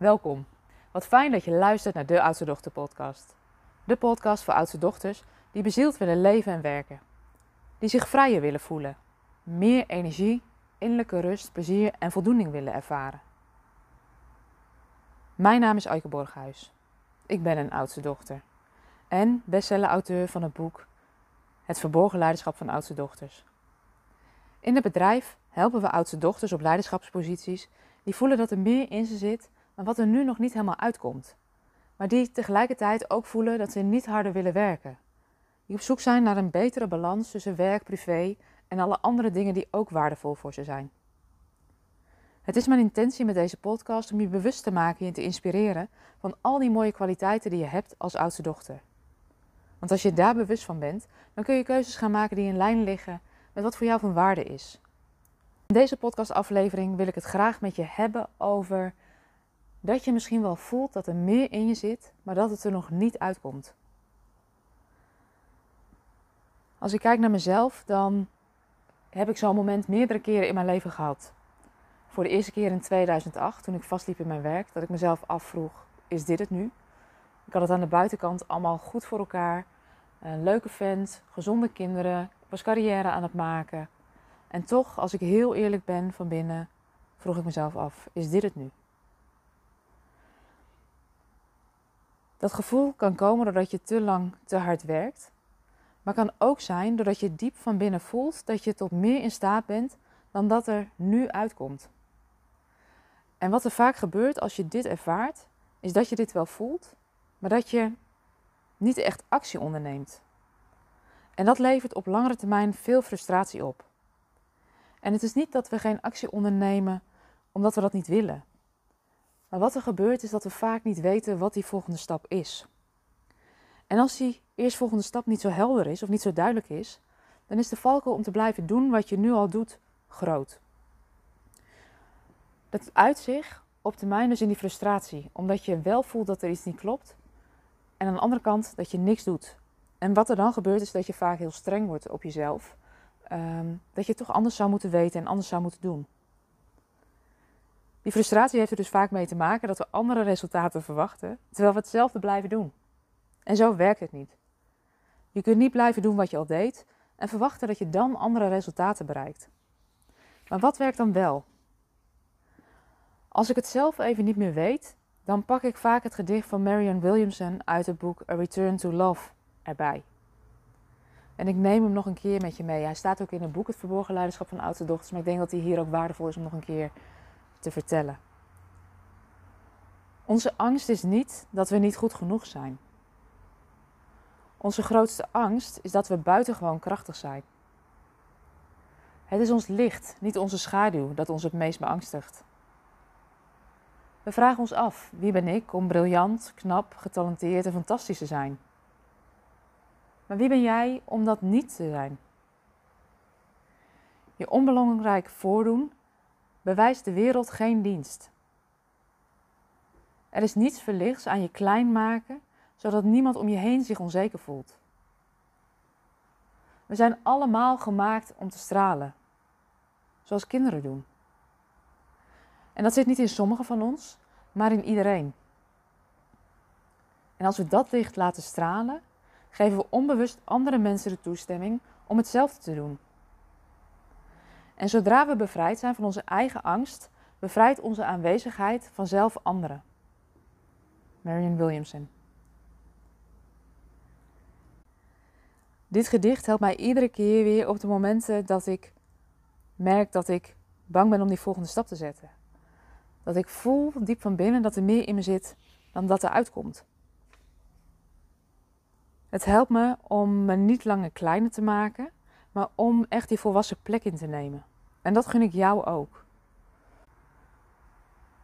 Welkom. Wat fijn dat je luistert naar de Oudste Dochter podcast. De podcast voor oudste dochters die bezield willen leven en werken. Die zich vrijer willen voelen. Meer energie, innerlijke rust, plezier en voldoening willen ervaren. Mijn naam is Aike Borghuis. Ik ben een oudste dochter. En bestseller-auteur van het boek Het Verborgen Leiderschap van Oudste Dochters. In het bedrijf helpen we oudste dochters op leiderschapsposities die voelen dat er meer in ze zit wat er nu nog niet helemaal uitkomt. Maar die tegelijkertijd ook voelen dat ze niet harder willen werken. Die op zoek zijn naar een betere balans tussen werk, privé en alle andere dingen die ook waardevol voor ze zijn. Het is mijn intentie met deze podcast om je bewust te maken en te inspireren van al die mooie kwaliteiten die je hebt als oudste dochter. Want als je daar bewust van bent, dan kun je keuzes gaan maken die in lijn liggen met wat voor jou van waarde is. In deze podcastaflevering wil ik het graag met je hebben over dat je misschien wel voelt dat er meer in je zit, maar dat het er nog niet uitkomt. Als ik kijk naar mezelf, dan heb ik zo'n moment meerdere keren in mijn leven gehad. Voor de eerste keer in 2008, toen ik vastliep in mijn werk, dat ik mezelf afvroeg: is dit het nu? Ik had het aan de buitenkant allemaal goed voor elkaar. Een leuke vent, gezonde kinderen, ik was carrière aan het maken. En toch, als ik heel eerlijk ben van binnen, vroeg ik mezelf af: is dit het nu? Dat gevoel kan komen doordat je te lang te hard werkt, maar kan ook zijn doordat je diep van binnen voelt dat je tot meer in staat bent dan dat er nu uitkomt. En wat er vaak gebeurt als je dit ervaart, is dat je dit wel voelt, maar dat je niet echt actie onderneemt. En dat levert op langere termijn veel frustratie op. En het is niet dat we geen actie ondernemen omdat we dat niet willen. Maar wat er gebeurt is dat we vaak niet weten wat die volgende stap is. En als die eerstvolgende stap niet zo helder is of niet zo duidelijk is, dan is de valkuil om te blijven doen wat je nu al doet groot. Dat uit zich op termijn dus in die frustratie, omdat je wel voelt dat er iets niet klopt, en aan de andere kant dat je niks doet. En wat er dan gebeurt is dat je vaak heel streng wordt op jezelf, ehm, dat je toch anders zou moeten weten en anders zou moeten doen. Die frustratie heeft er dus vaak mee te maken dat we andere resultaten verwachten, terwijl we hetzelfde blijven doen. En zo werkt het niet. Je kunt niet blijven doen wat je al deed en verwachten dat je dan andere resultaten bereikt. Maar wat werkt dan wel? Als ik het zelf even niet meer weet, dan pak ik vaak het gedicht van Marianne Williamson uit het boek A Return to Love erbij. En ik neem hem nog een keer met je mee. Hij staat ook in het boek Het Verborgen Leiderschap van Oudste Dochters, maar ik denk dat hij hier ook waardevol is om nog een keer te vertellen. Onze angst is niet dat we niet goed genoeg zijn. Onze grootste angst is dat we buitengewoon krachtig zijn. Het is ons licht, niet onze schaduw, dat ons het meest beangstigt. We vragen ons af: wie ben ik om briljant, knap, getalenteerd en fantastisch te zijn? Maar wie ben jij om dat niet te zijn? Je onbelangrijk voordoen bewijst de wereld geen dienst. Er is niets verlichts aan je klein maken, zodat niemand om je heen zich onzeker voelt. We zijn allemaal gemaakt om te stralen, zoals kinderen doen. En dat zit niet in sommigen van ons, maar in iedereen. En als we dat licht laten stralen, geven we onbewust andere mensen de toestemming om hetzelfde te doen. En zodra we bevrijd zijn van onze eigen angst, bevrijdt onze aanwezigheid vanzelf anderen. Marion Williamson. Dit gedicht helpt mij iedere keer weer op de momenten dat ik merk dat ik bang ben om die volgende stap te zetten. Dat ik voel diep van binnen dat er meer in me zit dan dat er uitkomt. Het helpt me om me niet langer kleiner te maken, maar om echt die volwassen plek in te nemen. En dat gun ik jou ook.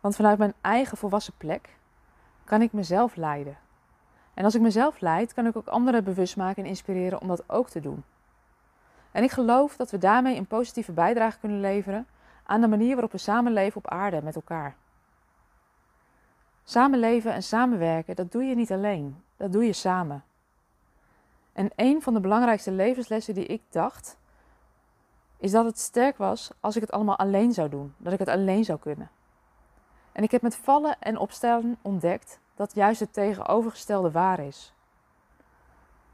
Want vanuit mijn eigen volwassen plek kan ik mezelf leiden. En als ik mezelf leid, kan ik ook anderen bewust maken en inspireren om dat ook te doen. En ik geloof dat we daarmee een positieve bijdrage kunnen leveren aan de manier waarop we samenleven op aarde met elkaar. Samenleven en samenwerken, dat doe je niet alleen, dat doe je samen. En een van de belangrijkste levenslessen die ik dacht, is dat het sterk was als ik het allemaal alleen zou doen, dat ik het alleen zou kunnen. En ik heb met vallen en opstaan ontdekt dat juist het tegenovergestelde waar is.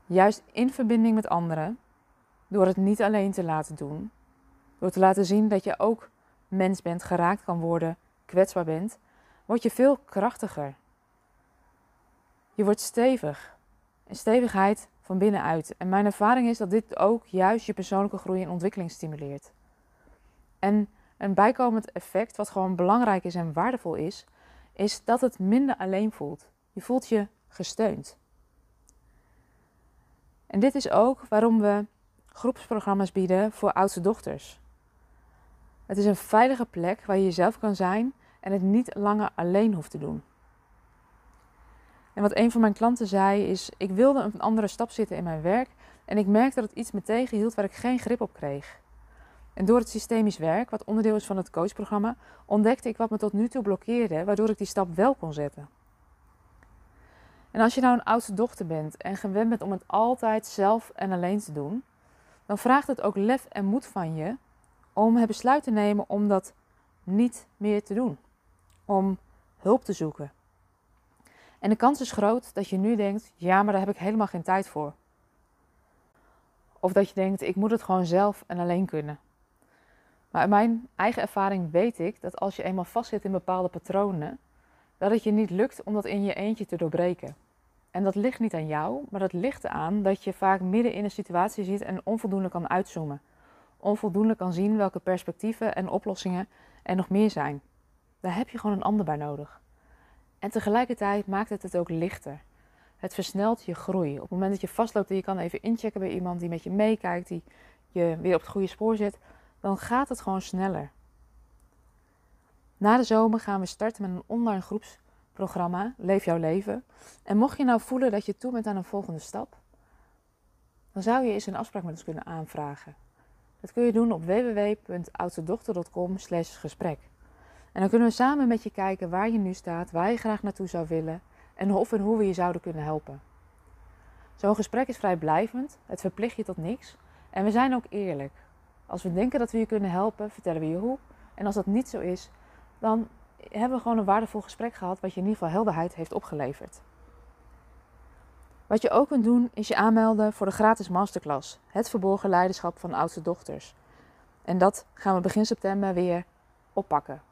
Juist in verbinding met anderen, door het niet alleen te laten doen, door te laten zien dat je ook mens bent, geraakt kan worden, kwetsbaar bent, word je veel krachtiger. Je wordt stevig. En stevigheid van binnenuit. En mijn ervaring is dat dit ook juist je persoonlijke groei en ontwikkeling stimuleert. En een bijkomend effect, wat gewoon belangrijk is en waardevol is, is dat het minder alleen voelt. Je voelt je gesteund. En dit is ook waarom we groepsprogramma's bieden voor oudste dochters. Het is een veilige plek waar je jezelf kan zijn en het niet langer alleen hoeft te doen. En wat een van mijn klanten zei is: ik wilde een andere stap zitten in mijn werk en ik merkte dat het iets me tegenhield waar ik geen grip op kreeg. En door het systemisch werk, wat onderdeel is van het coachprogramma, ontdekte ik wat me tot nu toe blokkeerde, waardoor ik die stap wel kon zetten. En als je nou een oudste dochter bent en gewend bent om het altijd zelf en alleen te doen, dan vraagt het ook lef en moed van je om het besluit te nemen om dat niet meer te doen. Om hulp te zoeken. En de kans is groot dat je nu denkt: ja, maar daar heb ik helemaal geen tijd voor. Of dat je denkt: ik moet het gewoon zelf en alleen kunnen. Maar in mijn eigen ervaring weet ik dat als je eenmaal vastzit in bepaalde patronen, dat het je niet lukt om dat in je eentje te doorbreken. En dat ligt niet aan jou, maar dat ligt aan dat je vaak midden in een situatie zit en onvoldoende kan uitzoomen. Onvoldoende kan zien welke perspectieven en oplossingen er nog meer zijn. Daar heb je gewoon een ander bij nodig. En tegelijkertijd maakt het het ook lichter. Het versnelt je groei. Op het moment dat je vastloopt en je kan even inchecken bij iemand die met je meekijkt, die je weer op het goede spoor zet, dan gaat het gewoon sneller. Na de zomer gaan we starten met een online groepsprogramma, Leef jouw leven. En mocht je nou voelen dat je toe bent aan een volgende stap, dan zou je eens een afspraak met ons kunnen aanvragen. Dat kun je doen op www.oudstedochter.com gesprek. En dan kunnen we samen met je kijken waar je nu staat, waar je graag naartoe zou willen en of en hoe we je zouden kunnen helpen. Zo'n gesprek is vrijblijvend, het verplicht je tot niks en we zijn ook eerlijk. Als we denken dat we je kunnen helpen, vertellen we je hoe. En als dat niet zo is, dan hebben we gewoon een waardevol gesprek gehad wat je in ieder geval helderheid heeft opgeleverd. Wat je ook kunt doen is je aanmelden voor de gratis masterclass, het verborgen leiderschap van oudste dochters. En dat gaan we begin september weer oppakken.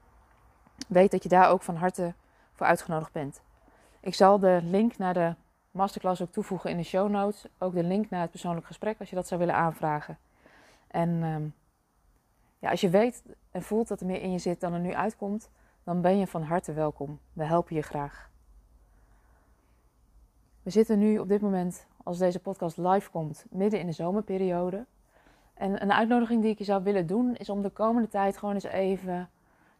Weet dat je daar ook van harte voor uitgenodigd bent. Ik zal de link naar de masterclass ook toevoegen in de show notes. Ook de link naar het persoonlijk gesprek als je dat zou willen aanvragen. En ehm, ja, als je weet en voelt dat er meer in je zit dan er nu uitkomt, dan ben je van harte welkom. We helpen je graag. We zitten nu op dit moment, als deze podcast live komt, midden in de zomerperiode. En een uitnodiging die ik je zou willen doen, is om de komende tijd gewoon eens even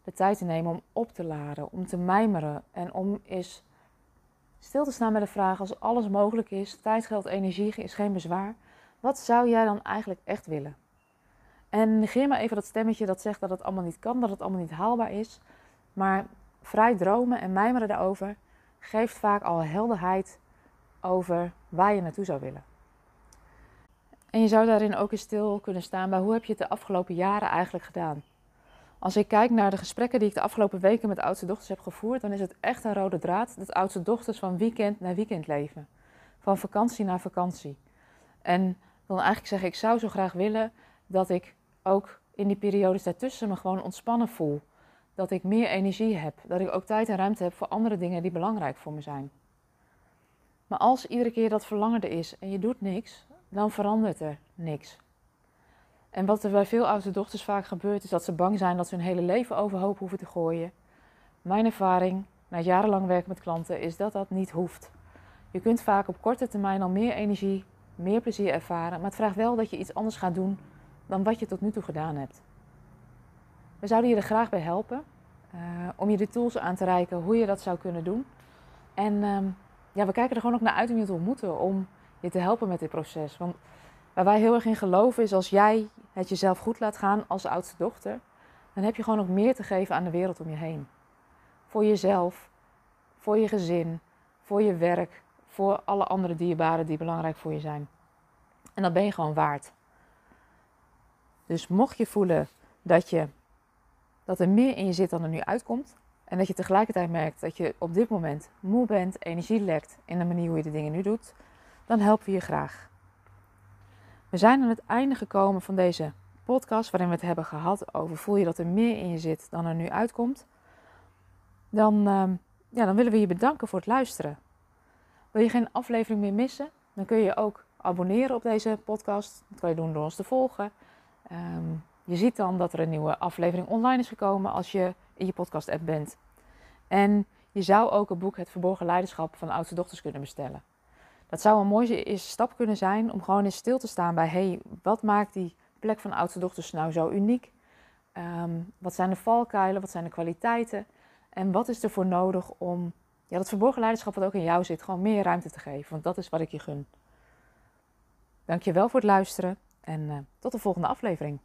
de tijd te nemen om op te laden, om te mijmeren en om eens stil te staan met de vraag: als alles mogelijk is, tijd, geld, energie is geen bezwaar, wat zou jij dan eigenlijk echt willen? En negeer maar even dat stemmetje dat zegt dat het allemaal niet kan, dat het allemaal niet haalbaar is. Maar vrij dromen en mijmeren daarover geeft vaak al helderheid over waar je naartoe zou willen. En je zou daarin ook eens stil kunnen staan bij hoe heb je het de afgelopen jaren eigenlijk gedaan? Als ik kijk naar de gesprekken die ik de afgelopen weken met oudste dochters heb gevoerd, dan is het echt een rode draad dat oudste dochters van weekend naar weekend leven. Van vakantie naar vakantie. En dan eigenlijk zeggen, ik zou zo graag willen dat ik ook in die periodes daartussen me gewoon ontspannen voel. Dat ik meer energie heb. Dat ik ook tijd en ruimte heb voor andere dingen die belangrijk voor me zijn. Maar als iedere keer dat verlangen er is en je doet niks, dan verandert er niks. En wat er bij veel oudste dochters vaak gebeurt, is dat ze bang zijn dat ze hun hele leven overhoop hoeven te gooien. Mijn ervaring, na jarenlang werken met klanten, is dat dat niet hoeft. Je kunt vaak op korte termijn al meer energie, meer plezier ervaren, maar het vraagt wel dat je iets anders gaat doen dan wat je tot nu toe gedaan hebt. We zouden je er graag bij helpen uh, om je de tools aan te reiken hoe je dat zou kunnen doen. En uh, ja, we kijken er gewoon ook naar uit om je te ontmoeten, om je te helpen met dit proces. Want waar wij heel erg in geloven is als jij het jezelf goed laat gaan als oudste dochter, dan heb je gewoon nog meer te geven aan de wereld om je heen. Voor jezelf, voor je gezin, voor je werk, voor alle andere dierbaren die belangrijk voor je zijn. En dat ben je gewoon waard. Dus mocht je voelen dat, je, dat er meer in je zit dan er nu uitkomt, En dat je tegelijkertijd merkt dat je op dit moment moe bent, energie lekt in de manier hoe je de dingen nu doet, dan helpen we je graag. We zijn aan het einde gekomen van deze podcast waarin we het hebben gehad over voel je dat er meer in je zit dan er nu uitkomt. Dan, ehm, ja, dan willen we je bedanken voor het luisteren. Wil je geen aflevering meer missen? Dan kun je ook abonneren op deze podcast. Dat kan je doen door ons te volgen. Ehm, je ziet dan dat er een nieuwe aflevering online is gekomen als je in je podcast-app bent. En je zou ook het boek Het Verborgen Leiderschap van Oudste Dochters kunnen bestellen. Dat zou een mooie eerste stap kunnen zijn om gewoon eens stil te staan bij: hey, wat maakt die plek van oudste dochters nou zo uniek? Ehm, wat zijn de valkuilen? Wat zijn de kwaliteiten? En wat is er voor nodig om ja, dat verborgen leiderschap wat ook in jou zit, gewoon meer ruimte te geven? Want dat is wat ik je gun. Dankjewel voor het luisteren en uh, tot de volgende aflevering.